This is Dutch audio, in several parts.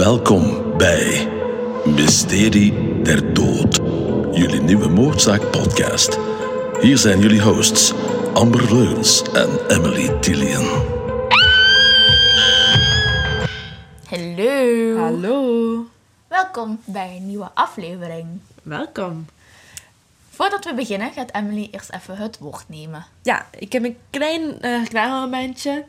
Welkom bij Mysterie der Dood, jullie nieuwe moordzaak podcast. Hier zijn jullie hosts Amber Leuns en Emily Tillian. Hallo. Hallo. Welkom bij een nieuwe aflevering. Welkom. Voordat we beginnen gaat Emily eerst even het woord nemen. Ja, ik heb een klein uh, reclamemomentje.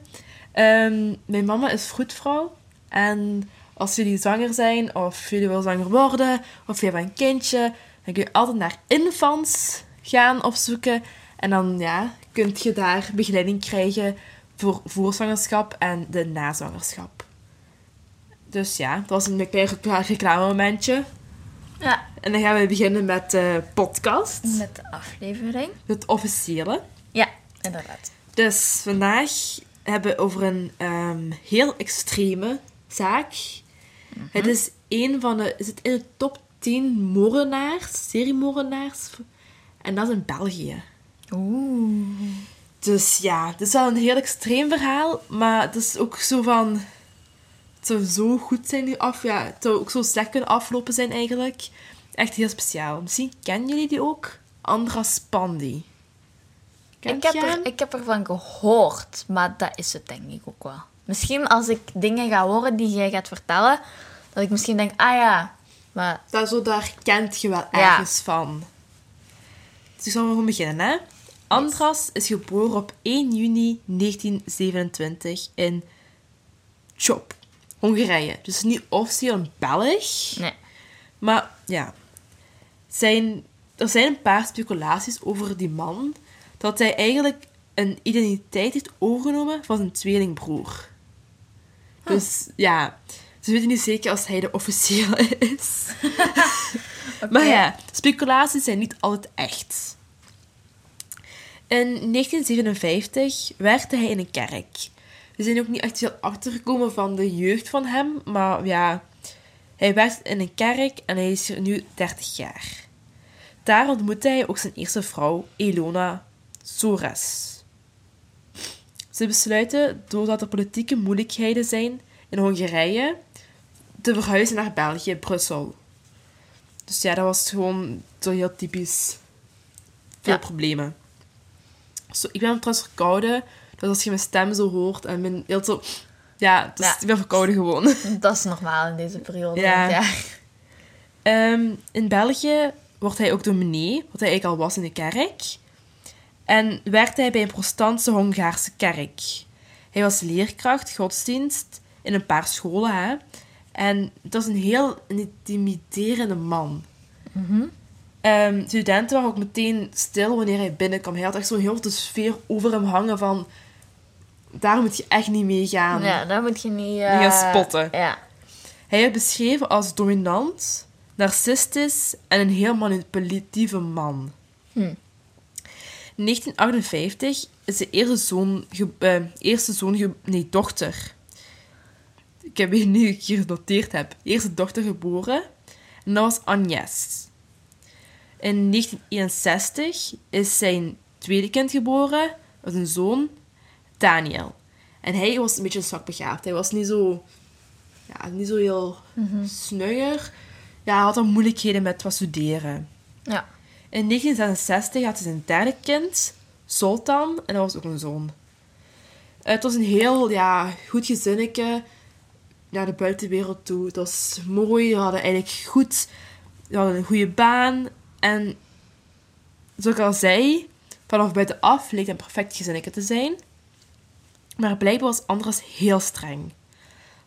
Ehm, mijn mama is vroedvrouw. En als jullie zwanger zijn, of jullie willen zwanger worden, of je hebt een kindje, dan kun je altijd naar Infants gaan opzoeken. En dan ja, kun je daar begeleiding krijgen voor voorzwangerschap en de nazwangerschap. Dus ja, dat was een klein reclamemomentje. Ja. En dan gaan we beginnen met de podcast. Met de aflevering. Het officiële. Ja, inderdaad. Dus vandaag hebben we over een ehm, heel extreme zaak. Het is een van de... Is het in de top 10 moordenaars, seriemoordenaars? En dat is in België. Oeh. Dus ja, het is wel een heel extreem verhaal, maar het is ook zo van... Het zou zo goed zijn af... Ja, het zou ook zo slecht kunnen aflopen zijn eigenlijk. Echt heel speciaal. Misschien kennen jullie die ook? Andras Pandi. Ik heb, er, ik heb ervan gehoord, maar dat is het denk ik ook wel. Misschien als ik dingen ga horen die jij gaat vertellen, dat ik misschien denk, ah ja, maar... Dat zo, daar kent je wel ergens van. Dus ik zal gewoon beginnen, hè. Andras is geboren op 1 juni 1927 in Chop, Hongarije. Dus niet officieel een Belg. Nee. Maar ja, zijn, er zijn een paar speculaties over die man. Dat hij eigenlijk een identiteit heeft overgenomen van zijn tweelingbroer. Dus ja, ze weten niet zeker als hij de officiële is. Maar ja, speculaties zijn niet altijd echt. In 1957 werkte hij in een kerk. We zijn ook niet echt veel achtergekomen van de jeugd van hem, maar ja, hij werkt in een kerk en hij is er nu 30 jaar. Daar ontmoette hij ook zijn eerste vrouw, Elona Soares. Ze besluiten, doordat er politieke moeilijkheden zijn in Hongarije, te verhuizen naar België, Brussel. Dus ja, dat was gewoon zo heel typisch. Veel Ja. problemen. Zo, ik ben trouwens verkouden, dus als je mijn stem zo hoort en mijn heel zo... Ja, dus Ja. ik ben verkouden gewoon. Dat is normaal in deze periode. Ja. Ja. Ehm, in België wordt hij ook dominee, wat hij eigenlijk al was in de kerk. En werkte hij bij een protestantse Hongaarse kerk. Hij was leerkracht, godsdienst, in een paar scholen. Hè? En dat is een heel intimiderende man. Ehm, studenten waren ook meteen stil wanneer hij binnenkwam. Hij had echt zo'n heel de sfeer over hem hangen van... Daar moet je echt niet mee gaan. Ja, daar moet je niet... Niet gaan spotten. Ja. Hij werd beschreven als dominant, narcistisch en een heel manipulatieve man. Hm. In 1958 is de eerste zoon, eh, eerste zoon nee, dochter. Ik heb hier nu hier genoteerd heb. Eerste dochter geboren. En dat was Agnes. In 1961 is zijn tweede kind geboren. Dat een zoon, Daniel. En hij was een beetje zwakbegaafd. Hij was niet zo ja, niet zo heel snugger. Ja, hij had dan moeilijkheden met wat studeren. Ja. In 1966 had hij zijn derde kind, Sultan, en dat was ook een zoon. Het was een heel ja, goed gezinnetje naar de buitenwereld toe. Het was mooi, ze hadden eigenlijk goed, hadden een goede baan. En zoals ik al zei, vanaf buitenaf leek het een perfect gezinnetje te zijn. Maar blijkbaar was Andras heel streng.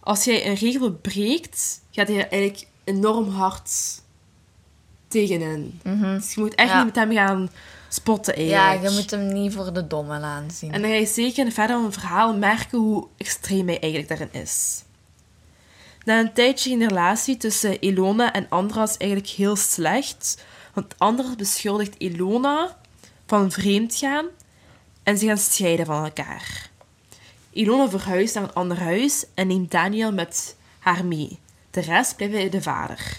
Als jij een regel breekt, gaat hij eigenlijk enorm hard tegenin. Dus je moet echt Ja. niet met hem gaan spotten ja, eigenlijk. je moet hem niet voor de domme aanzien. En dan ga je zeker verder in het verhaal merken hoe extreem hij eigenlijk daarin is. Na een tijdje ging de relatie tussen Ilona en Andras eigenlijk heel slecht. Want Andras beschuldigt Ilona van vreemdgaan en ze gaan scheiden van elkaar. Ilona verhuist naar een ander huis en neemt Daniel met haar mee. De rest blijft bij de vader.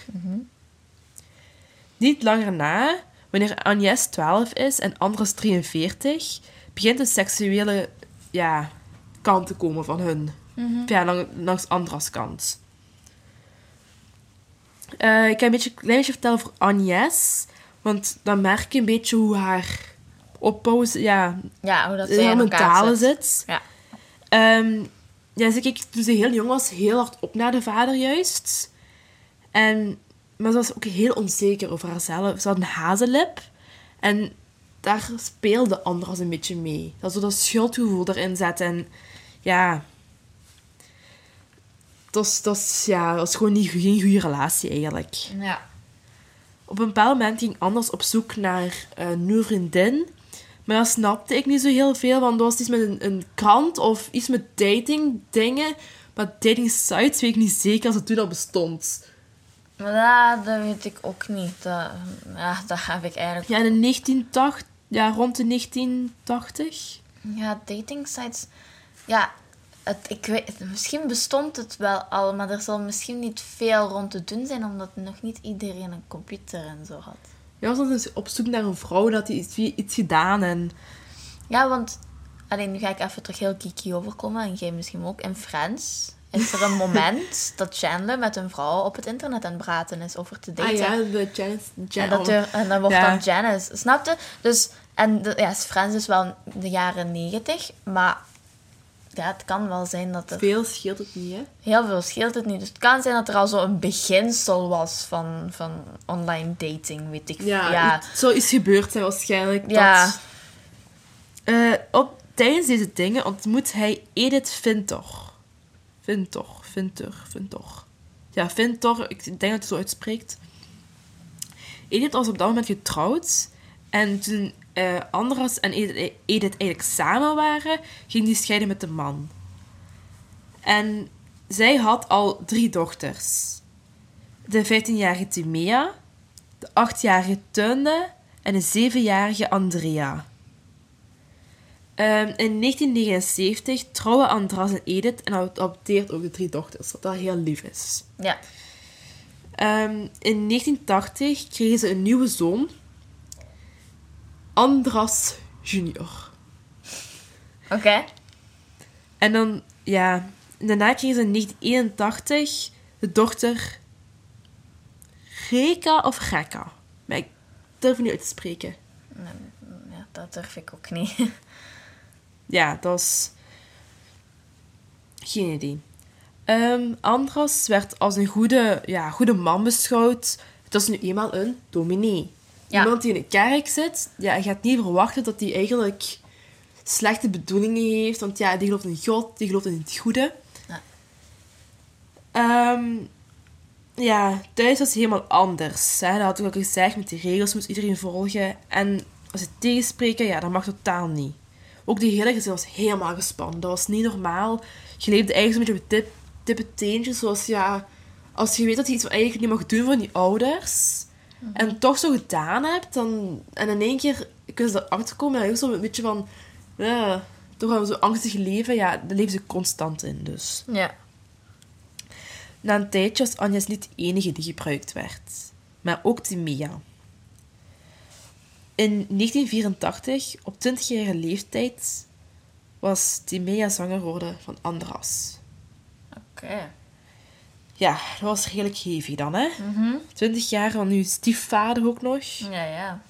Niet langer na, wanneer Agnes 12 is en Andras 43, begint de seksuele ja, kant te komen van hun. Ja, lang- langs Andras kant. Uh, ik ga een beetje, een klein beetje vertellen over Agnes. Want dan merk je een beetje hoe haar opbouw, ja, ja hoe dat in mentale zit. zit. Ja. Um, ja, ze keek toen ze heel jong was heel hard op naar de vader juist. En, maar ze was ook heel onzeker over haarzelf. Ze had een hazenlip. En daar speelde Andras een beetje mee. Dat ze dat schuldgevoel erin zet. En ja... Dat was, ja, dat gewoon niet, geen goede relatie eigenlijk. Ja. Op een bepaald moment ging Anders op zoek naar een uh, nieuwe vriendin. Maar dat snapte ik niet zo heel veel, want dat was iets met een, een krant of iets met dating dingen. Maar dating sites weet ik niet zeker als het toen al bestond. Maar dat, weet ik ook niet. Dat, ja, dat heb ik eigenlijk... Ja, in 1980, ja, rond de 1980. Ja, dating sites... Ja, het, ik weet, misschien bestond het wel al, maar er zal misschien niet veel rond te doen zijn, omdat nog niet iedereen een computer en zo had. Ja, was dus op zoek naar een vrouw dat hij iets, iets gedaan en... Ja, want... Alleen nu ga ik even terug heel kiki overkomen en jij misschien ook. In Friends is er een moment dat Chandler met een vrouw op het internet aan het praten is over te daten. Ah ja, de Janice. en, dat en dan wordt dan Janice. Snapte? Dus, en de, ja, Friends is wel de jaren negentig, maar ja, het kan wel zijn dat er... Veel scheelt het niet, hè? Heel veel scheelt het niet. Dus het kan zijn dat er al zo een beginsel was van, van online dating, weet ik. Ja, ja. zo is gebeurd zijn waarschijnlijk. Ja. Dat, uh, op, tijdens deze dingen ontmoet hij Edith Vintor. Vintor, Vintor, Vintor. Ja, Vintor, ik denk dat hij zo uitspreekt. Edith was op dat moment getrouwd. En toen uh, Andras en Edith, Edith eigenlijk samen waren, ging die scheiden met de man. En zij had al drie dochters. De 15-jarige Timea, de 8-jarige Tunde en de 7-jarige Andrea. Um, in 1979 trouwen Andras en Edith en adopteert ook de drie dochters, wat dat heel lief is. Ja. Um, in 1980 kregen ze een nieuwe zoon, Andras Junior. Oké. En dan, ja, daarna kreeg ze in 1981 de dochter Reka of Reka. Maar ik durf niet uit te spreken. Ja, dat durf ik ook niet. ja, dat is... Geen idee. Um, Andras werd als een goede, ja, goede man beschouwd. Het was nu eenmaal een dominee. Iemand die in een kerk zit, ja, je gaat niet verwachten dat hij eigenlijk slechte bedoelingen heeft. Want ja, die gelooft in God, die gelooft in het goede. Ja, um, ja thuis was het helemaal anders. Hè. Dat had ik al gezegd, met die regels moest iedereen volgen. En als ze tegenspreken, ja, dat mag totaal niet. Ook die hele gezin was helemaal gespannen. Dat was niet normaal. Je leefde eigenlijk een beetje op tip, tippe teentjes. Zoals, ja, als je weet dat je iets eigenlijk niet mag doen voor die ouders en toch zo gedaan hebt, dan... En in één keer kunnen ze erachter komen en zo een beetje van... Ja, toch gaan we zo angstig leven. Ja, daar leven ze constant in, dus. Ja. Na een tijdje was Agnes niet de enige die gebruikt werd. Maar ook Timea. In 1984, op 20-jarige leeftijd, was Timea zwanger geworden van Andras. Oké ja, dat was redelijk hevig dan, hè? Mm 20 jaar van uw stiefvader ook nog. Ja, ja.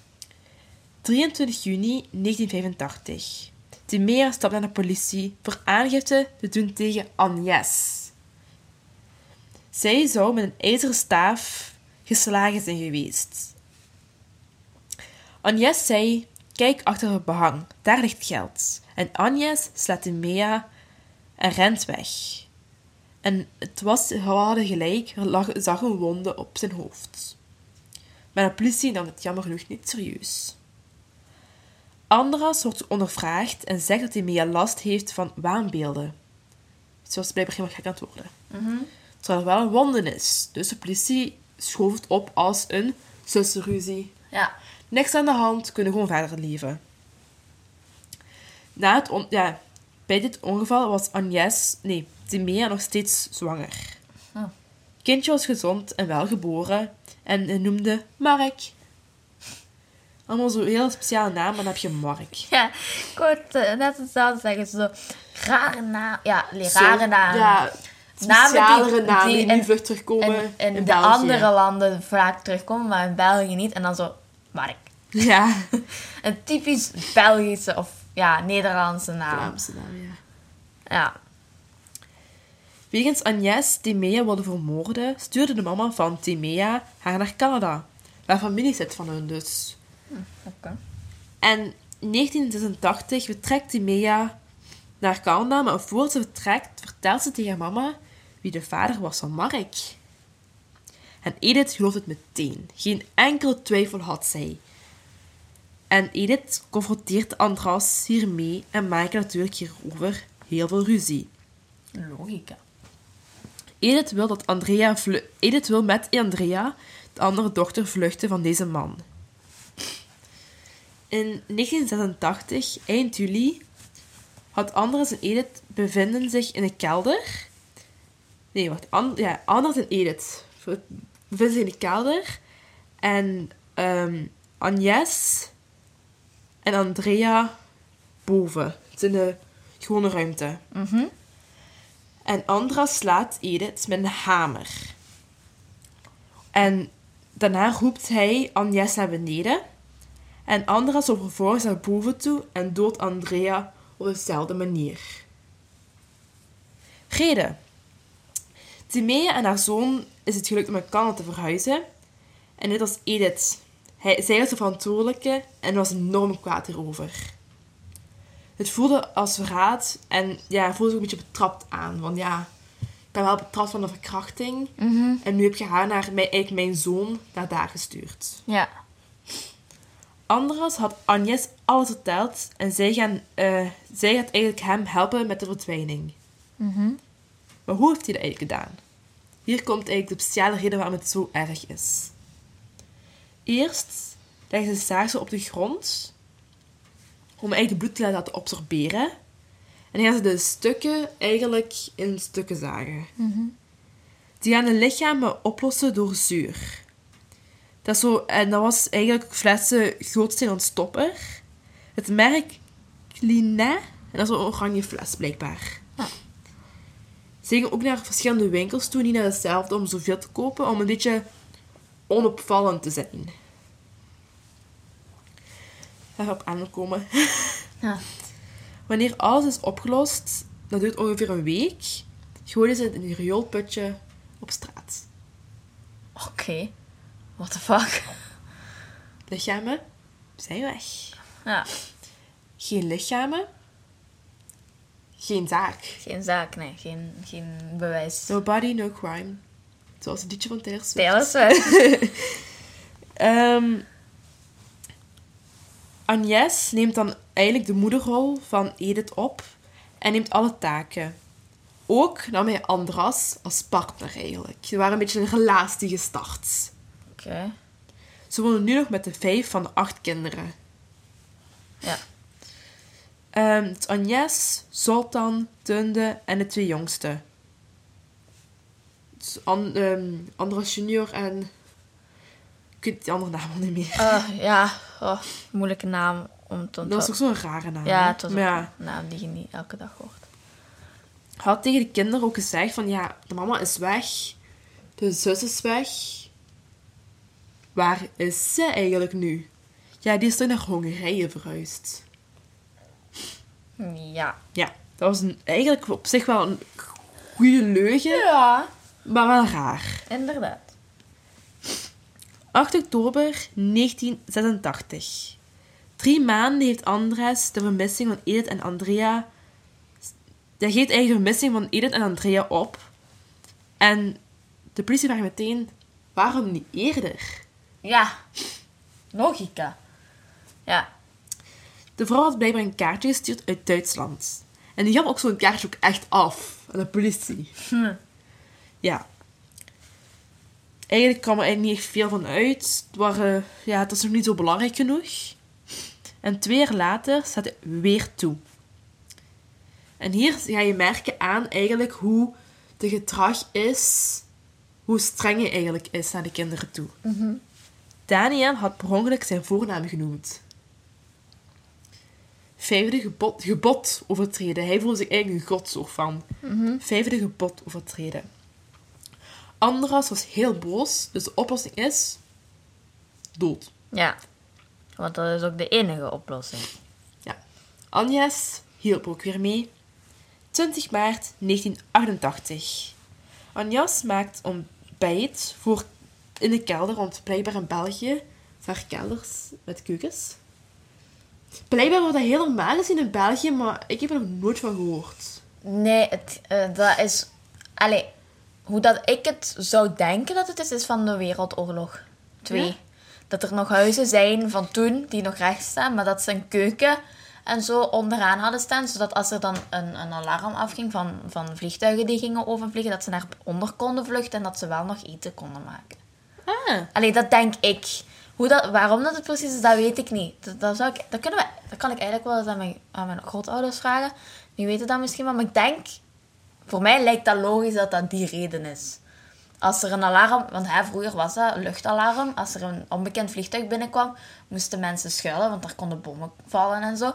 23 juni 1985. Timea stapt naar de politie voor aangifte te doen tegen Agnes. Zij zou met een ijzeren staaf geslagen zijn geweest. Agnes zei: Kijk achter het behang, daar ligt geld. En Agnes slaat Timea en rent weg. En het was, we hadden gelijk, er lag, zag een wonde op zijn hoofd. Maar de politie nam het jammer genoeg niet serieus. Andras wordt ondervraagd en zegt dat hij meer last heeft van waanbeelden. Was blijkbaar helemaal gek aan het worden. Mm Terwijl er wel een wonde is. Dus de politie schoof het op als een zussenruzie. Ja. Niks aan de hand, kunnen gewoon verder leven. Na het ja, bij dit ongeval was Agnes, nee, Timea nog steeds zwanger. Oh. Kindje was gezond en welgeboren en noemde Mark. Allemaal zo'n heel speciale naam, maar dan heb je Mark. Ja, wou uh, net hetzelfde zeggen. Zo rare naam. Ja, rare naam. Ja, specialere namen die, in vlucht terugkomen. in, in de andere landen vaak terugkomen, maar in België niet. En dan zo, Mark. Ja. een typisch Belgische of ja, Nederlandse naam. Vlaamse naam, ja. Ja. Wegens Agnes Timea wilde vermoorden, stuurde de mama van Timea haar naar Canada. Waar familie zit van hun dus. Hm, Oké. En in 1986 vertrekt Timea naar Canada, maar voor ze vertrekt vertelt ze tegen mama wie de vader was van Mark. En Edith gelooft het meteen. Geen enkele twijfel had zij. En Edith confronteert Andras hiermee en maken natuurlijk hierover heel veel ruzie. Logica. Edith wil, dat Andrea Edith wil met Andrea, de andere dochter, vluchten van deze man. In 1986, eind juli, had Andras en Edith bevinden zich in een kelder. Nee, wacht. An ja, Andras en Edith zich in een kelder. En ehm Agnes en Andrea boven. Het is in de gewone ruimte. Mhm. En Andras slaat Edith met een hamer. En daarna roept hij Agnes naar beneden. En Andras loopt vervolgens naar boven toe en doodt Andrea op dezelfde manier. Reden. Timea en haar zoon is het gelukt om naar Canada te verhuizen. En dit was Edith. Hij, zij was de verantwoordelijke en was enorm kwaad hierover. Het voelde als verraad en ja, voelde zich een beetje betrapt aan. Want ja, ik ben wel betrapt van een verkrachting. En nu heb je haar naar mij, eigenlijk mijn zoon naar daar gestuurd. Ja. Andras had Agnes alles verteld en zij, gaan, eh, zij gaat eigenlijk hem helpen met de verdwijning. Mhm. Maar hoe heeft hij dat eigenlijk gedaan? Hier komt eigenlijk de speciale reden waarom het zo erg is. Eerst leggen ze zagen op de grond om eigenlijk de bloed te laten absorberen. En dan gaan ze de stukken eigenlijk in stukken zagen. Die gaan de lichamen oplossen door zuur. Dat, is zo, en dat was eigenlijk flessen grootste ontstopper. Het merk Clinet. En dat is een oranje fles, blijkbaar. Ja. Ze gingen ook naar verschillende winkels toe, niet naar hetzelfde om zoveel te kopen, om een beetje onopvallend te zijn. Daarop aankomen. Ja. Wanneer alles is opgelost, dat duurt ongeveer een week, gooien ze het in een rioolputje op straat. Oké. What the fuck? Lichamen zijn weg. Ja. Geen lichamen, geen zaak. Geen zaak, nee. Geen, geen bewijs. No body, no crime. Zoals het liedje van Taylor Swift. Taylor Swift. Ehm Agnes neemt dan eigenlijk de moederrol van Edith op en neemt alle taken. Ook nam hij Andras als partner eigenlijk. Ze waren een beetje een relatie gestart. Oké. Ze wonen nu nog met de vijf van de acht kinderen. Ja. Ehm, het is Agnes, Zoltan, Tunde en de twee jongste. Is An- ehm, Andras junior en... Ik weet die andere naam al niet meer. Eh, ja. Oh, moeilijke naam om te Dat was ook zo'n rare naam. Ja, het was ook Maar ja, een naam die je niet elke dag hoort. had tegen de kinderen ook gezegd van ja, de mama is weg, de zus is weg. Waar is ze eigenlijk nu? Ja, die is toch naar Hongarije verhuisd. Ja. Ja, dat was een, eigenlijk op zich wel een goede leugen, Ja. maar wel raar. Inderdaad. 8 oktober 1986. Drie maanden heeft Andres de vermissing van Edith en Andrea... Hij geeft eigenlijk de vermissing van Edith en Andrea op. En de politie vraagt meteen, waarom niet eerder? Ja. Logica. Ja. De vrouw had blijkbaar een kaartje gestuurd uit Duitsland. En die gaf ook zo'n kaartje ook echt af aan de politie. Hm. Ja. Eigenlijk kwam er eigenlijk niet echt veel van uit. Het, waren, ja, het was nog niet zo belangrijk genoeg. En twee jaar later staat hij weer toe. En hier ga je merken aan eigenlijk hoe de gedrag is, hoe streng hij eigenlijk is naar de kinderen toe. Daniel had per ongeluk zijn voornaam genoemd. Vijfde gebod, gebod overtreden. Hij voelde zich eigenlijk een godsoort van. Vijfde gebod overtreden. Andras was heel boos, dus de oplossing is... Dood. Ja. Want dat is ook de enige oplossing. Ja. Agnes hielp ook weer mee. 20 maart 1988. Agnes maakt ontbijt voor in de kelder, want blijkbaar in België zijn er kelders met keukens. Blijkbaar wordt dat heel normaal gezien in België, maar ik heb er nog nooit van gehoord. Nee, het, eh, dat is... Allee, hoe dat ik het zou denken dat het is, is van de Wereldoorlog 2. Ja? Dat er nog huizen zijn van toen die nog recht staan, maar dat ze een keuken en zo onderaan hadden staan. Zodat als er dan een, een alarm afging van, van vliegtuigen die gingen overvliegen, dat ze naar onder konden vluchten en dat ze wel nog eten konden maken. Ah, Allee, dat denk ik. Hoe dat, waarom dat het precies is, dat weet ik niet. Dat, zou ik, dat, kunnen we, dat kan ik eigenlijk wel eens aan mijn, aan mijn grootouders vragen. Die weten dat misschien wel. Maar ik denk, voor mij lijkt dat logisch dat dat die reden is. Als er een alarm, want hè, vroeger was dat een luchtalarm. Als er een onbekend vliegtuig binnenkwam, moesten mensen schuilen, want daar konden bommen vallen en zo.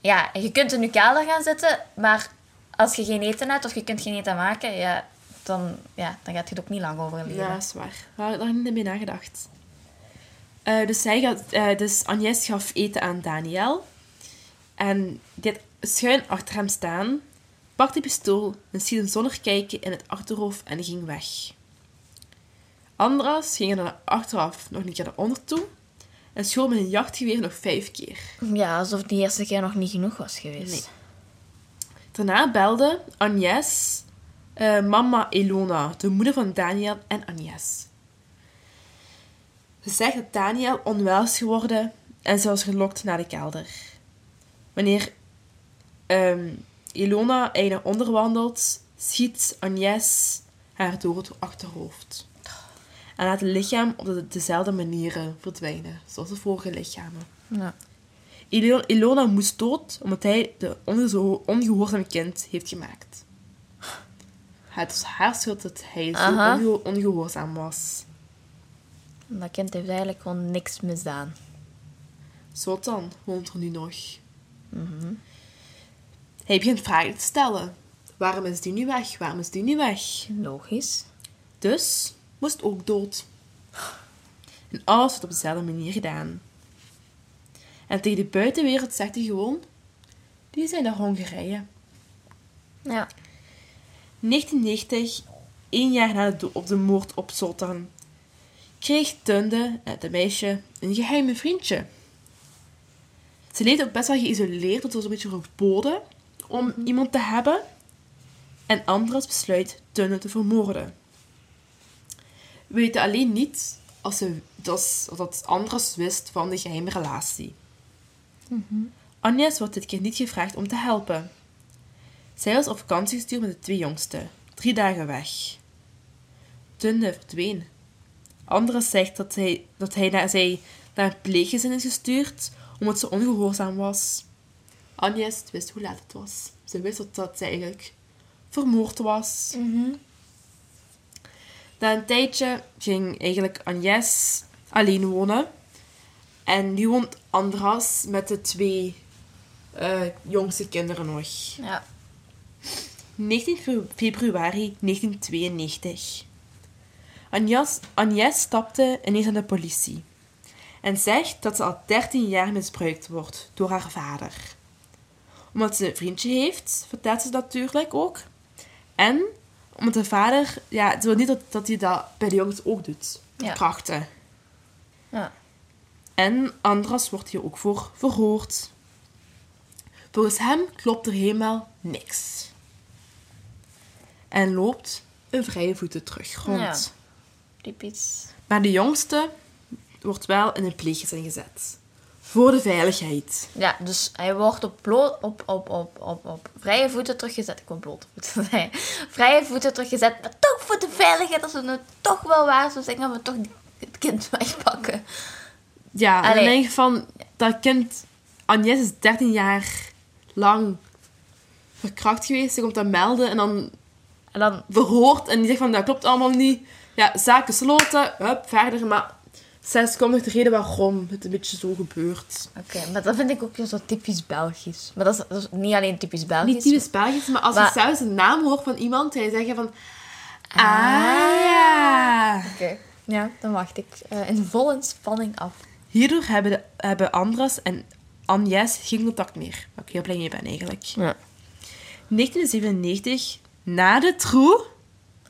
Ja, je kunt in je kelder gaan zitten, maar als je geen eten hebt of je kunt geen eten maken, ja, dan, ja, dan gaat het ook niet lang overleven. ja, dat is waar. Daar heb ik niet mee nagedacht. Eh, dus, hij gaat, eh, dus Agnes gaf eten aan Daniel. En die had schuin achter hem staan, pakte pistool en stiet een zonder kijken in het achterhoofd en ging weg. Andras ging er achteraf nog een keer naar onder toe en schoot met een jachtgeweer nog vijf keer. Ja, alsof die eerste keer nog niet genoeg was geweest. Nee. Daarna belde Agnes eh, mama Elona, de moeder van Daniel en Agnes. Ze zegt dat Daniel onwel is geworden en ze was gelokt naar de kelder. Wanneer ehm Elona eigenlijk naar onder wandelt, schiet Agnes haar door het achterhoofd. En laat het lichaam op de- dezelfde manieren verdwijnen, zoals de vorige lichamen. Ja. Ilo- Ilona moest dood omdat hij de ongehoorzaam kind heeft gemaakt. Het was haar schuld dat hij zo onge- ongehoorzaam was. Dat kind heeft eigenlijk gewoon niks misdaan. Zo dan woont er nu nog. Hij begint vragen te stellen. Waarom is die nu weg? Waarom is die nu weg? Logisch. Dus moest ook dood. En alles wordt op dezelfde manier gedaan. En tegen de buitenwereld zegt hij gewoon... Die zijn naar Hongarije. Ja. 1990, één jaar na de, op de moord op Sultan, kreeg Tunde, het de meisje, een geheime vriendje. Ze leefde ook best wel geïsoleerd, het was een beetje verboden om iemand te hebben. En Andras besluit Tunde te vermoorden. We weten alleen niet als ze, dat, dat Andras wist van de geheime relatie. Agnes wordt dit keer niet gevraagd om te helpen. Zij was op vakantie gestuurd met de twee jongsten. Drie dagen weg. Tunde verdween. Andras zegt dat hij, dat hij naar, zij naar een pleeggezin is gestuurd omdat ze ongehoorzaam was. Agnes wist hoe laat het was. Ze wist dat, dat ze eigenlijk vermoord was. Na een tijdje ging eigenlijk Agnes alleen wonen. En nu woont Andras met de twee eh, jongste kinderen nog. Ja. 19 fe- februari 1992. Agnes, Agnes stapte ineens aan de politie en zegt dat ze al 13 jaar misbruikt wordt door haar vader. Omdat ze een vriendje heeft, vertelt ze dat natuurlijk ook. En omdat de vader, ja, ze wil niet dat, dat hij dat bij de jongens ook doet. Ja. Krachten. Ja. En Andras wordt hier ook voor verhoord. Volgens hem klopt er helemaal niks. En loopt een vrije voeten terug rond. Ja. Typisch. Maar de jongste wordt wel in een pleeggezin gezet. Voor de veiligheid. Ja, dus hij wordt op, bloot, op, op, op, op, op vrije voeten teruggezet. Ik wil blote voeten zeggen. Vrije voeten teruggezet. Maar toch voor de veiligheid. Als we het toch wel waar zou zijn, gaan we toch het kind wegpakken. Ja, en dan Allee. denk je van... Dat kind... Agnes is 13 jaar lang verkracht geweest. Ze komt dat melden en dan En dan... verhoord. En die zegt van, dat klopt allemaal niet. Ja, zaken sloten. Hup, verder. Maar Zes komt nog de reden waarom het een beetje zo gebeurt. Oké, maar dat vind ik ook zo typisch Belgisch. Maar dat is, dat is niet alleen typisch Belgisch. Niet typisch Belgisch, maar als Maar- je zelfs een naam hoort van iemand, ga je zeggen van... Ah. Ah, ja. Oké, ja, dan wacht ik eh, in volle spanning af. Hierdoor hebben, de, hebben Andras en Agnes geen contact meer. Waar ik heel blij mee ben eigenlijk. Ja. 1997, na de troe.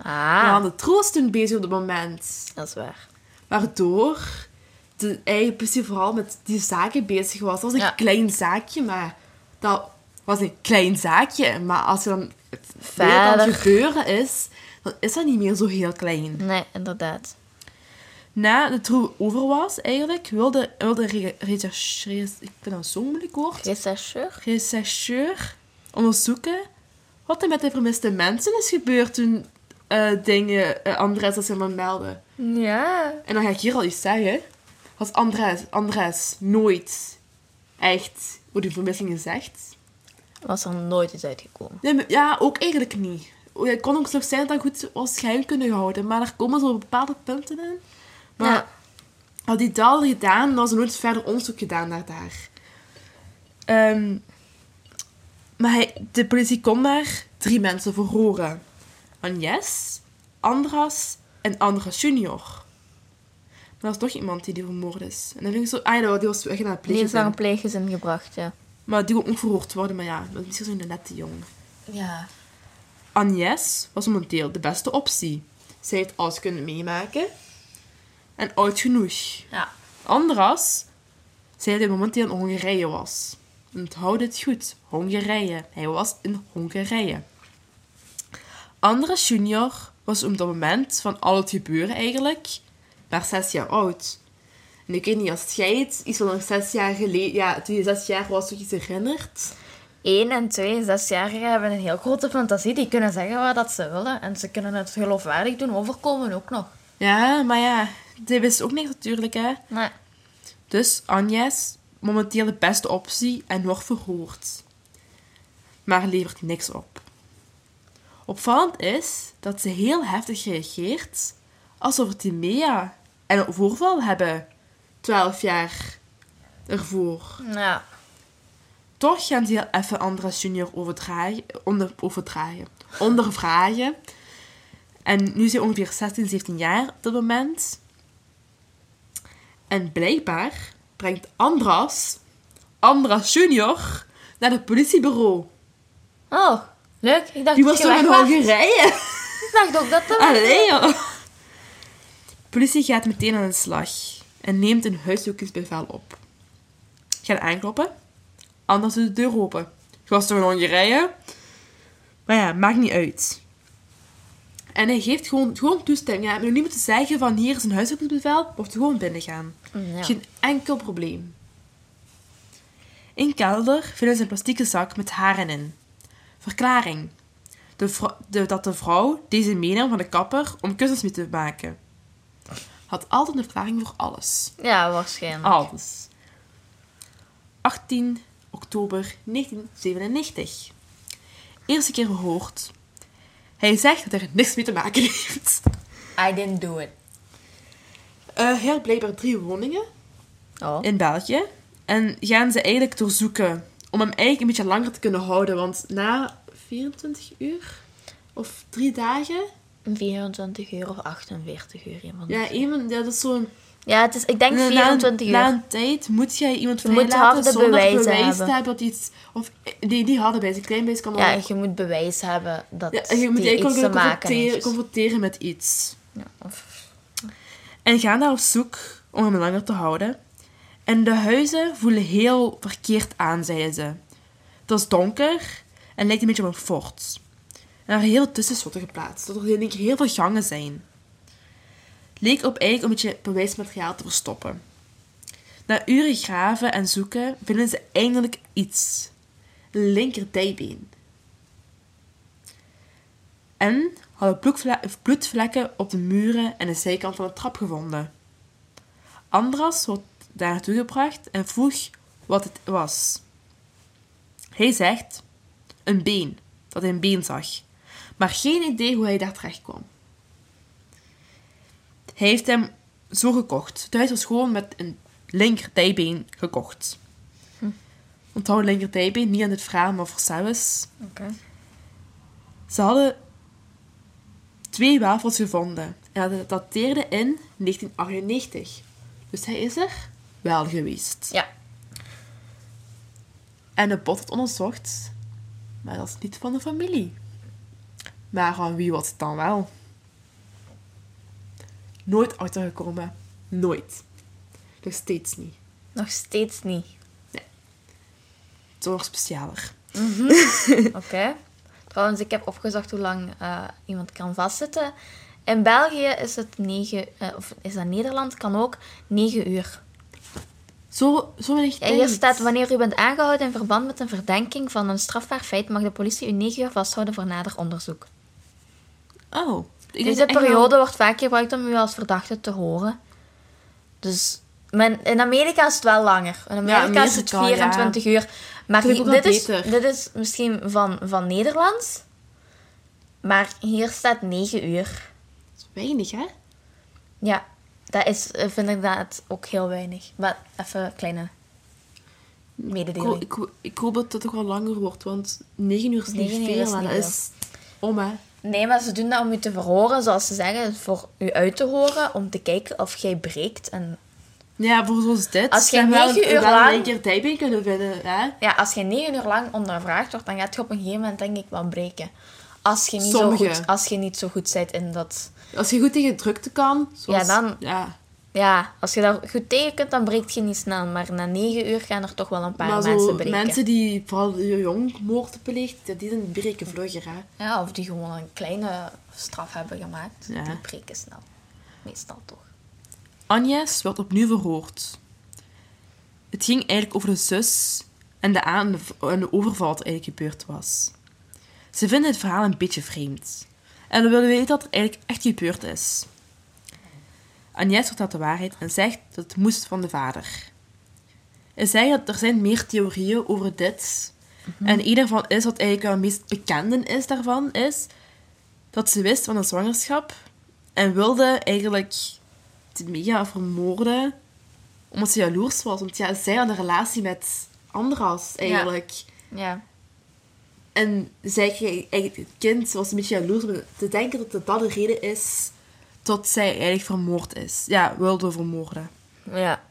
Ah, troe was toen bezig op het moment. dat is waar. Waardoor de eigen vooral met die zaken bezig was. Dat was een Ja. klein zaakje, maar dat was een klein zaakje. Maar als je dan het Verder. dat het gebeuren is, dan is dat niet meer zo heel klein. Nee, inderdaad. Na de troe over was, eigenlijk, wilde, wilde re- rechercheurs... Ik vind dat zo'n moeilijk woord. Rechercheur? rechercheur onderzoeken wat er met de vermiste mensen is gebeurd toen eh, dingen uh, Andres als helemaal melden. Ja. En dan ga ik hier al iets zeggen. Als Andres, Andres nooit echt over die vermissing gezegd. Was er nooit iets uitgekomen. Nee, maar- ja, ook eigenlijk niet. Het kon ook zo zijn dat dat goed was geheim kunnen houden. Maar er komen zo bepaalde punten in. Maar Ja. had hij dat al gedaan, dan was er nooit verder onderzoek gedaan naar daar. Ehm, maar hij, de politie kon daar drie mensen verhoren. Agnes, Andras en Andras junior. Maar er was toch iemand die die vermoord is. En dan denk ik zo, ah ja, die was weg naar het Die is naar pleeggezin. een pleeggezin gebracht, ja. Maar die kon ook verhoord worden, maar ja, dat is misschien zo'n nette jong. Ja. Agnes was momenteel de beste optie. Zij heeft alles kunnen meemaken. En oud genoeg. Ja. Andras zei dat hij momenteel in Hongarije was. Onthoud het goed. Hongarije. Hij was in Hongarije. Andras junior was op dat moment van al het gebeuren eigenlijk maar zes jaar oud. En ik weet niet, als jij het iets van zes jaar geleden... Ja, toen je zes jaar was, toch iets herinnert... 1 en 2 zesjarigen hebben een heel grote fantasie. Die kunnen zeggen wat dat ze willen. En ze kunnen het geloofwaardig doen overkomen ook nog. Ja, maar ja, dit wist ook niet natuurlijk, hè. Nee. Dus Agnes, momenteel de beste optie en wordt verhoord. Maar levert niks op. Opvallend is dat ze heel heftig reageert alsof het Timea en een voorval hebben 12 jaar ervoor. Ja. Toch gaan ze heel even Andras junior overdragen, onder, overdragen, ondervragen. En nu is hij ongeveer 16, 17 jaar op dat moment. En blijkbaar brengt Andras, Andras junior, naar het politiebureau. Oh, leuk. Ik dacht Die dat was je toch in. Hongarije? Ik dacht ook dat dat... Allee, joh. De politie gaat meteen aan de slag en neemt een huiszoekingsbevel op. Gaat aankloppen. Anders doet de deur open. Je was toch in Hongarije? Maar ja, maakt niet uit. En hij geeft gewoon, gewoon toestemming. Ja, nog niet moeten zeggen van hier is een huiszoekingsbevel, mocht gewoon binnengaan. Ja. Geen enkel probleem. In kelder vinden ze een plastieke zak met haren in. Verklaring. De vrou- de- dat de vrouw deze meenam van de kapper om kussens mee te maken. Had altijd een verklaring voor alles. Ja, waarschijnlijk. Alles. 18 oktober 1997. Eerste keer gehoord. Hij zegt dat er niks mee te maken heeft. I didn't do it. Eh hij had blijkbaar drie woningen Oh. in België. En gaan ze eigenlijk doorzoeken om hem eigenlijk een beetje langer te kunnen houden. Want na 24 uur of drie dagen... 24 uur of 48 uur. Iemand. Ja, even, ja, dat is zo'n... Ja, het is, ik denk na- 24 uur. Na een tijd moet jij iemand vrijlaten zonder bewijzen bewijs te hebben. hebben dat iets... Of, nee, die hadden bij zijn klein bewijs kan ja, je moet bewijs hebben dat Ja, je moet die iets te maken confronteren, heeft. confronteren met iets. Ja, of- En gaan daar op zoek om hem langer te houden. En de huizen voelen heel verkeerd aan, zeiden ze. Het was donker en lijkt een beetje op een fort. En er heel tussenschotten geplaatst, dat er één keer heel veel gangen zijn. Leek op eigenlijk een beetje bewijsmateriaal te verstoppen. Na uren graven en zoeken vinden ze eindelijk iets. Een linker dijbeen. En hadden bloedvle- bloedvlekken op de muren en de zijkant van de trap gevonden. Andras wordt daar naartoe gebracht en vroeg wat het was. Hij zegt een been, dat hij een been zag, maar geen idee hoe hij daar terecht kwam. Hij heeft hem zo gekocht. Het huis was gewoon met een linker dijbeen gekocht. Hm. Onthoud linker dijbeen, niet aan het vragen, maar voor zelfs. Ze hadden twee wafels gevonden. En dat dateerde in 1998. Dus hij is er wel geweest. Ja. En de bot werd onderzocht. Maar dat is niet van de familie. Maar van wie was het dan wel? Nooit achtergekomen. Nooit. Nog steeds niet. Nog steeds niet. Zo nog specialer. Oké. Trouwens, ik heb opgezocht hoe lang eh, iemand kan vastzitten. In België is het 9, of is dat Nederland, kan ook 9 uur. Zo, zo Ja, tijd. hier staat, wanneer u bent aangehouden in verband met een verdenking van een strafbaar feit, mag de politie u 9 uur vasthouden voor nader onderzoek. Oh. Denk Deze echt wel- periode wordt vaak gebruikt om u als verdachte te horen. Dus men, in Amerika is het wel langer. In Amerika, is het Amerika, 24 uur. Maar hier- dit, is, dit is misschien van, van Nederland. Maar hier staat 9 uur. Dat is weinig, hè? Ja, dat is, eh, vind ik inderdaad ook heel weinig. Maar even een kleine Ik, mededeling. ik, hoop- ik hoop dat het toch wel langer wordt, want 9 uur is niet 9 veel. is dat is om, hè? Nee, maar ze doen dat om u te verhoren, zoals ze zeggen, voor u uit te horen, om te kijken of jij breekt. En Ja, voor zoals dit. Als je ze wel- negen uur wel lang- een keer dijbeen kunnen vinden, hè? ja, als je negen uur lang ondervraagd wordt, dan gaat je op een gegeven moment denk ik wel breken. Als je niet, zo goed, als je niet zo goed bent in dat... Als je goed tegen drukte kan, zoals, Ja, dan- Ja, Ja, als je daar goed tegen kunt, dan breekt je niet snel. Maar na negen uur gaan er toch wel een paar maar mensen zo breken. mensen die vooral jong moord bepleegd, ja, die zijn breken vlugger, hè? Ja, of die gewoon een kleine straf hebben gemaakt. Ja. Die breken snel. Meestal toch. Agnes werd opnieuw verhoord. Het ging eigenlijk over de zus en de, aan en de overval er eigenlijk gebeurd was. Ze vinden het verhaal een beetje vreemd. En we willen weten wat er eigenlijk echt gebeurd is. Agnes vertelt de waarheid en zegt dat het moest van de vader. Hij zegt dat er zijn meer theorieën over dit. En een daarvan is, wat eigenlijk wel het meest bekende is daarvan, is dat ze wist van een zwangerschap en wilde eigenlijk Mega vermoorden omdat ze jaloers was. Want ja, zij had een relatie met Andras eigenlijk. Ja. En zij het kind was een beetje jaloers om te denken dat dat de reden is dat zij eigenlijk vermoord is. Ja, wilde vermoorden. Ja.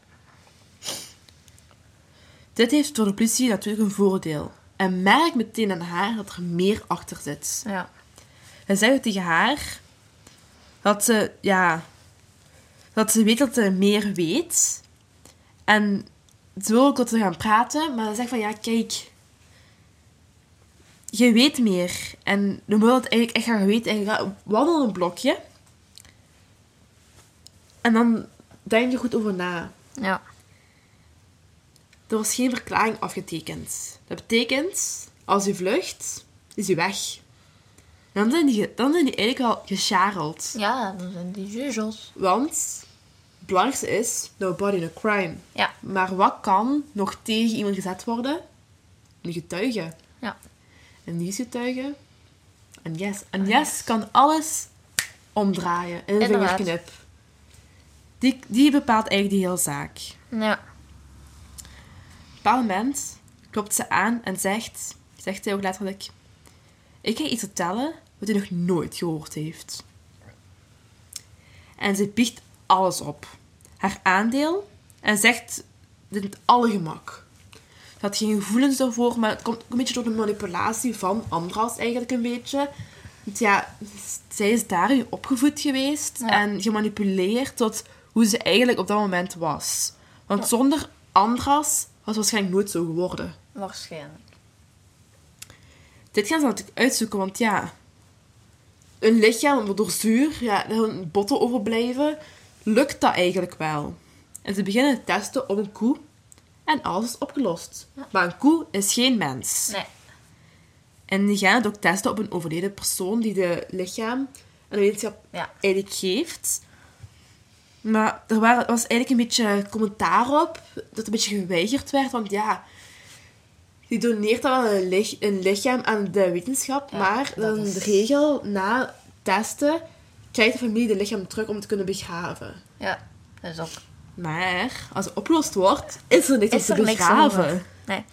Dit heeft voor de politie natuurlijk een voordeel. En merk meteen aan haar dat er meer achter zit. Ja. Hij zei tegen haar dat ze, ja, dat ze weet dat ze meer weet. En ze wil ook dat ze gaan praten, maar ze zegt van ja, kijk, je weet meer. En dan wil het eigenlijk echt gaan weten. En je gaat wandelen een blokje. En dan denk je goed over na. Ja. Er was geen verklaring afgetekend. Dat betekent, als je vlucht, is je weg. En dan zijn die, dan zijn die eigenlijk al gescharreld. Ja, dan zijn die jujos. Want het belangrijkste is, no body, no crime. Ja. Maar wat kan nog tegen iemand gezet worden? Een getuige. Ja. En die getuige. En yes. En yes kan alles omdraaien in een vingerknip. Die, die bepaalt eigenlijk de hele zaak. Ja. Op een moment klopt ze aan en zegt, zegt hij ook letterlijk, ik ga iets vertellen wat hij nog nooit gehoord heeft. En ze biecht alles op. Haar aandeel en zegt dit met alle gemak. Had geen gevoelens ervoor, maar het komt ook een beetje door de manipulatie van Andras eigenlijk een beetje. Want ja, zij is daarin opgevoed geweest Ja. en gemanipuleerd tot hoe ze eigenlijk op dat moment was. Want zonder Andras was waarschijnlijk nooit zo geworden. Waarschijnlijk. Dit gaan ze natuurlijk uitzoeken, want ja, een lichaam door zuur, ja, botten overblijven, lukt dat eigenlijk wel. En ze beginnen te testen op een koe en alles is opgelost. Maar een koe is geen mens. Nee. En die gaan het ook testen op een overleden persoon die de lichaam en de wetenschap Ja. eigenlijk geeft. Maar er wa- was eigenlijk een beetje commentaar op dat een beetje geweigerd werd, want ja, die doneert dan wel een, lich- een lichaam aan de wetenschap, Ja, maar dan is- de regel na testen krijgt de familie de lichaam terug om te kunnen begraven. Ja. Dat is ook... Maar als het opgelost wordt, is er niks Is om te begraven. Nee.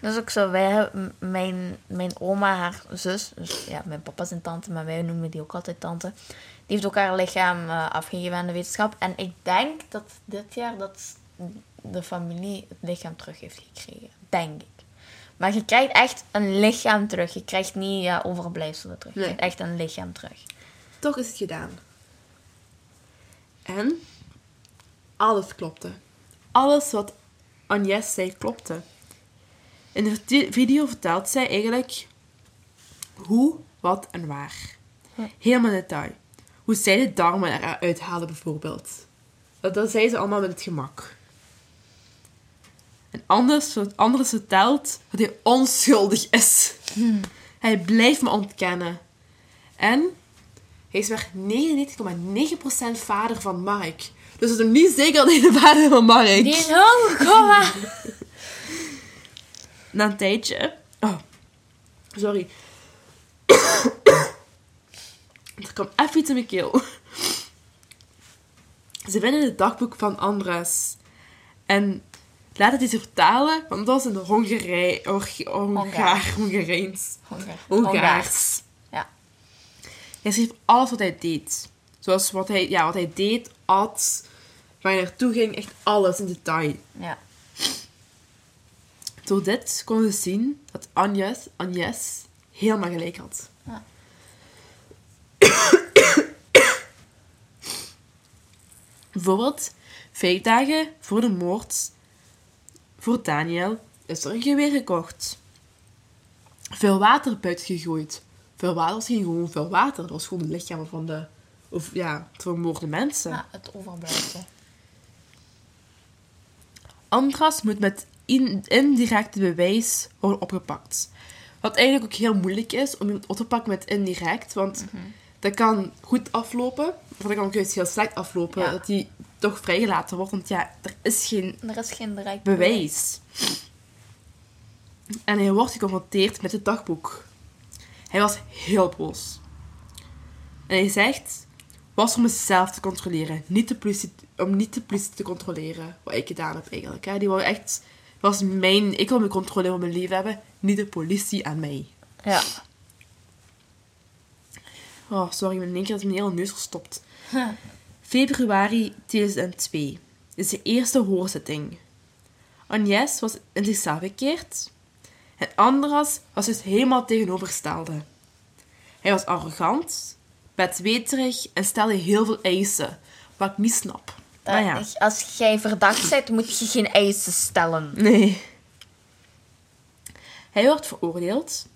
Dat is ook zo. Wij hebben, mijn, mijn oma, haar zus, dus ja, mijn papa zijn tante, maar wij noemen die ook altijd tante. Die heeft ook haar lichaam eh, afgegeven aan de wetenschap. En ik denk dat dit jaar dat de familie het lichaam terug heeft gekregen. Denk ik. Maar je krijgt echt een lichaam terug. Je krijgt niet ja, overblijfselen terug. Je Nee. krijgt echt een lichaam terug. Toch is het gedaan. En alles klopte. Alles wat Agnes zei klopte. In de video vertelt zij eigenlijk hoe, wat en waar. Helemaal in detail. Hoe zij de darmen eruit halen bijvoorbeeld. Dat, dat zei ze allemaal met het gemak. En anders, anders vertelt dat hij onschuldig is. Hij blijft me ontkennen. En hij is maar 99,9% vader van Mark. Dus het is nog niet zeker dat hij de vader van Mark Die is omgekomen! Na een tijdje... Oh, sorry. er kwam even iets in mijn keel. Ze vinden het dagboek van Andras. En laat het eens vertalen, want dat was een Hongarij... Hongaar... Hongaar. Hongaars. Ja. Hij schreef alles wat hij deed. Zoals wat hij, ja, wat hij deed, at, waar hij naartoe ging, echt alles in detail. Ja. Door dit konden ze zien dat Agnes, Agnes helemaal gelijk had. Ja. Bijvoorbeeld, vijf dagen voor de moord voor Daniel is er een geweer gekocht. Veel water buiten gegooid. Veel water was geen gewoon veel water. Dat was gewoon de lichamen van de, of, ja, vermoorde mensen. ja, het overblijfsel. Andras moet met in, indirecte bewijs worden opgepakt. Wat eigenlijk ook heel moeilijk is om iemand op te pakken met indirect. Want dat kan goed aflopen. Of dat kan ook juist heel slecht aflopen. Ja. Dat hij toch vrijgelaten wordt. Want ja, er is geen Er is geen direct bewijs. En hij wordt geconfronteerd met het dagboek. Hij was heel boos. En hij zegt, was om mezelf te controleren, niet de politie, om niet de politie te controleren. Wat ik gedaan heb eigenlijk. Hè. Die wou echt, was mijn, ik wil mijn controle over mijn leven hebben, niet de politie aan mij. Ja. Oh, sorry, in één keer is mijn hele neus gestopt. Februari 2002 is de eerste hoorzitting. Agnes was in zichzelf gekeerd en Andras was dus helemaal tegenovergestelde. Hij was arrogant, bedweterig en stelde heel veel eisen, wat ik niet snap. Dat- Maar ja, Als jij verdacht bent, moet je geen eisen stellen. nee. Hij werd veroordeeld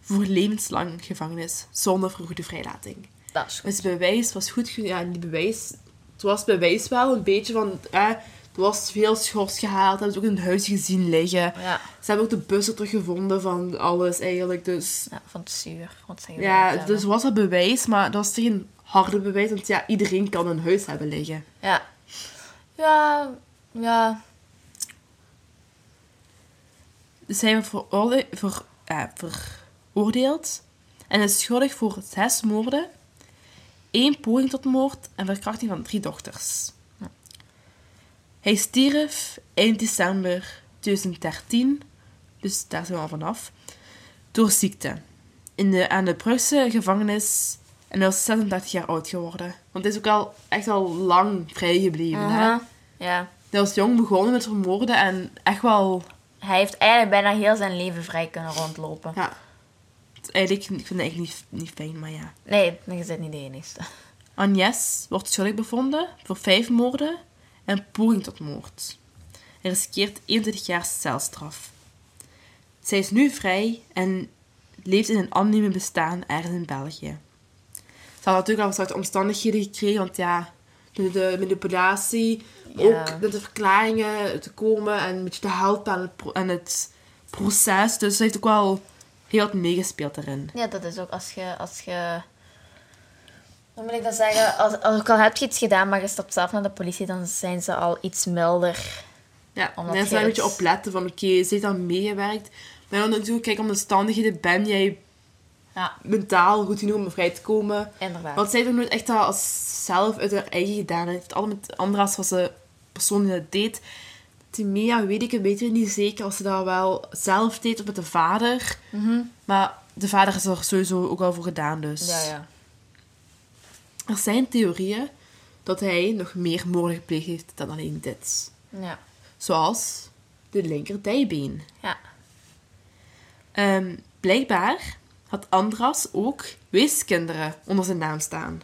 voor levenslang gevangenis zonder vergoede vrijlating. Dat is goed. Dus het bewijs was goed. Ja, die bewijs. Het was bewijs wel een beetje van. Eh, was veel schors gehaald. Hebben ze ook in het huis gezien liggen. Ja. Ze hebben ook de bussen teruggevonden van alles eigenlijk. Dus ja, van het zuur. Wat zij ja, dus was dat bewijs, maar dat was geen harde bewijs. Want ja, iedereen kan een huis hebben liggen. Ja. Ja. Ja. Dus hij werd veroorde- ver, eh, veroordeeld en is schuldig voor zes moorden, één poging tot moord en verkrachting van drie dochters. Hij stierf eind december 2013, dus daar zijn we al vanaf, door ziekte. In de, aan de Brugse gevangenis en hij was 36 jaar oud geworden. Want hij is ook al echt al lang vrijgebleven. hè? Ja. Hij was jong begonnen met vermoorden en echt wel Hij heeft eigenlijk bijna heel zijn leven vrij kunnen rondlopen. Ja. Eigenlijk, ik vind het eigenlijk niet, niet fijn, maar ja. Nee, je bent niet de enige. Agnes wordt schuldig bevonden voor vijf moorden en poging tot moord. Hij riskeert 21 jaar celstraf. Zij is nu vrij en leeft in een anoniem bestaan ergens in België. Ze had natuurlijk al soort omstandigheden gekregen, want ja, de, de manipulatie, Ja. ook met de verklaringen te komen en een beetje te helpen aan het, pro- aan het proces. Dus ze heeft ook wel heel wat meegespeeld daarin. Ja, dat is ook als je... Als je hoe moet ik dat zeggen? Als, als, ook al heb je iets gedaan, maar je stapt zelf naar de politie, dan zijn ze al iets milder. Ja, je daar een beetje het- op letten van, oké, ze heeft dan meegewerkt. Maar dan natuurlijk, kijk, omstandigheden ben jij Ja, mentaal goed genoeg om vrij te komen. inderdaad. Want zij heeft ook nooit echt dat als zelf uit haar eigen gedaan. Het heeft allemaal met Andras was de persoon die dat deed. Timea weet ik een beetje niet zeker als ze dat wel zelf deed of met de vader. Maar de vader is er sowieso ook al voor gedaan, dus... Ja, ja. Er zijn theorieën dat hij nog meer moorden gepleegd heeft dan alleen dit. Ja. Zoals de linkerdijbeen. Ja. Ehm, blijkbaar had Andras ook weeskinderen onder zijn naam staan.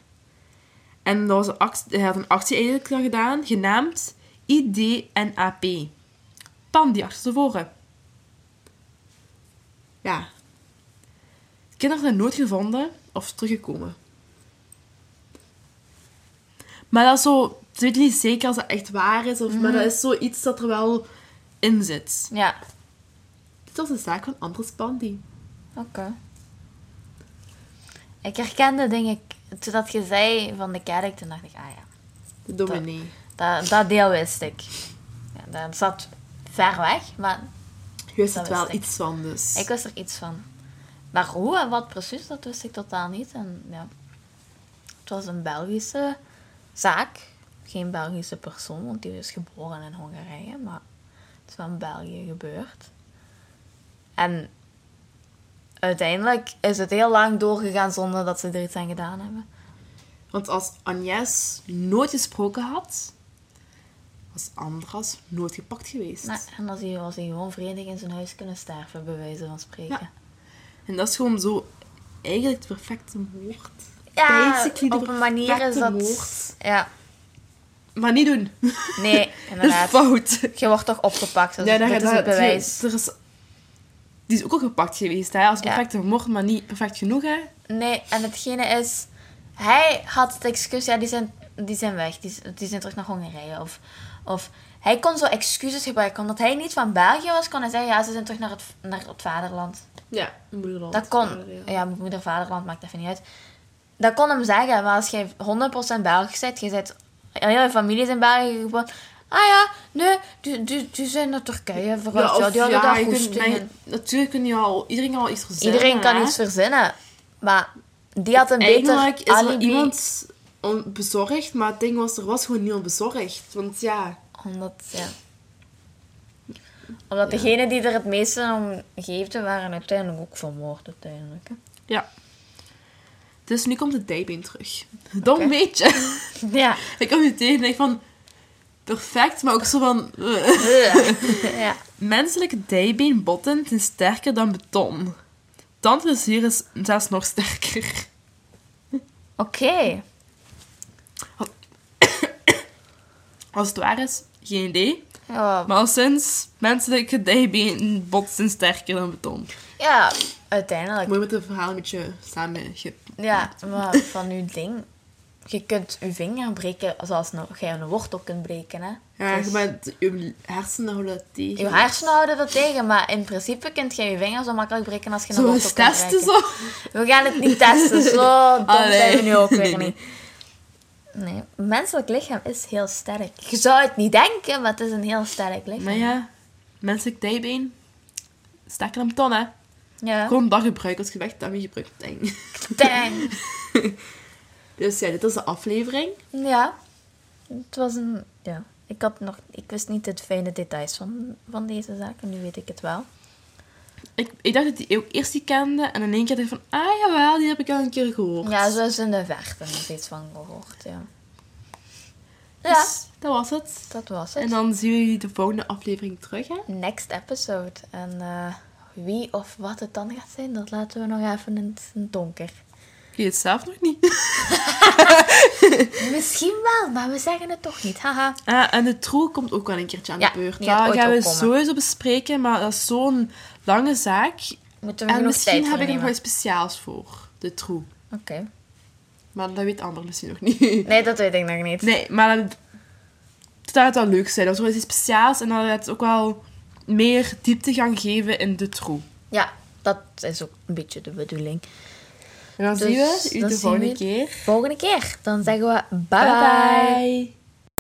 En dat was een actie, hij had een actie eigenlijk dan gedaan, genaamd IDNAP. Pan die achterstevoren. Ja. De kinderen zijn nooit gevonden of teruggekomen. Maar dat is zo... Ze weten niet zeker als dat echt waar is, of, maar dat is zoiets dat er wel in zit. Ja. Dit was een zaak van Andras Pandy. Oké. Ik herkende dingen... Toen dat je zei van de kerk, toen dacht ik, ah ja. De dominee. Dat, dat deel wist ik. Ja, dat zat ver weg, maar Je wist het wel wist ik. iets van, dus... ik wist er iets van. Maar hoe en wat precies, dat wist ik totaal niet. En ja, het was een Belgische zaak. Geen Belgische persoon, want die is geboren in Hongarije. Maar het is wel in België gebeurd. En uiteindelijk is het heel lang doorgegaan zonder dat ze er iets aan gedaan hebben. Want als Agnes nooit gesproken had, was Andras nooit gepakt geweest. Nou, en dan je- was hij gewoon vredig in zijn huis kunnen sterven, bij wijze van spreken. Ja. En dat is gewoon zo... Eigenlijk de perfecte moord. Ja, op een manier is dat... Ja, Maar niet doen. nee, Dat inderdaad. fout. Je wordt toch opgepakt, dus Ja, dit is het bewijs. Er is, die is ook al gepakt geweest, hè? Als Ja. perfecte moord, maar niet perfect genoeg, hè? Nee, en hetgene is... Hij had het excuus... Ja, die zijn, die zijn weg. Die, die zijn terug naar Hongarije. Of, of hij kon zo excuses gebruiken. Omdat hij niet van België was, kon hij zeggen... Ja, ze zijn terug naar het, naar het vaderland. Ja, moederland. Dat kon... Ja, ja. Ja, moeder, vaderland, maakt even niet uit. Dat kon hem zeggen. Maar als jij 100% Belgisch bent... Je bent... Heel je familie is in België geboren... Ah ja, nee, die, die, die zijn naar Turkije vooruit. Ja, die hadden daar je je- in. Natuurlijk kun je al... Iedereen kan al iets verzinnen, Iedereen kan hè? iets verzinnen. Maar die had een beter Eigenlijk is er iemand bezorgd, maar het ding was, er was gewoon niemand bezorgd. Want ja, Omdat, ja. Omdat degenen die er het meeste om geefden, waren uiteindelijk ook vermoord uiteindelijk. hè. ja. Dus nu komt het dijbeen terug. Dom Oké. beetje. Ja. ik kom nu tegen en denk van... Perfect, maar ook zo van... eh. ja. Menselijke dijbeenbotten zijn sterker dan beton. Tandplezier is zelfs nog sterker. Oké. Als het waar is, geen idee. Ja, Maar al sinds menselijke dijbeenbotten zijn sterker dan beton. ja, uiteindelijk. Moet je met het verhaal een beetje samen... Ja, maar van uw ding... Je kunt uw vinger breken zoals een, je een wortel kunt breken, hè. Ja, Dus- maar je hersenen houden dat tegen. Je hersenen houden dat tegen, maar in principe kunt je je vinger zo makkelijk breken als je een Zo wortel kunt testen breken. zo. We gaan het niet testen, zo dom Allee. zijn we nu ook weer Nee, nee. niet. Nee, menselijk lichaam is heel sterk. Je zou het niet denken, maar het is een heel sterk lichaam. Maar ja, menselijk dijbeen. Sterker dan beton, hè. Ja. Gewoon dat gebruik als je weg daarmee gebruikt. Dang. Dang. Dus ja, dit is de aflevering. Ja. Het was een... Ja. Ik, had nog, ik wist niet de fijne details van, van deze zaak. En nu weet ik het wel. Ik, ik dacht dat die ook eerst die kende. En in één keer dacht ik van, ah jawel, die heb ik al een keer gehoord. Ja, zo is in de verte nog iets van gehoord. Ja. Ja, Dus dat was het. dat was het. En dan zien we jullie de volgende aflevering terug, hè. Next episode. En eh, wie of wat het dan gaat zijn, dat laten we nog even in het, het donker. Weet het zelf nog niet. Misschien wel, maar we zeggen het toch niet. Haha. Ah, en de troe komt ook wel een keertje aan Ja, de beurt. Dat gaan we opkomen. sowieso bespreken, maar dat is zo'n lange zaak. Moeten we En misschien heb ik er nog iets speciaals voor. De troe. Oké. Maar dat weet Amber misschien nog niet. Nee, dat weet ik nog niet. Nee, maar dat, dat gaat wel leuk zijn. Dat is wel iets speciaals en gaat het ook wel meer diepte gaan geven in de troe. Ja, dat is ook een beetje de bedoeling. En dan Dus zien we u de volgende keer. Volgende keer. Dan zeggen we bye. bye. bye.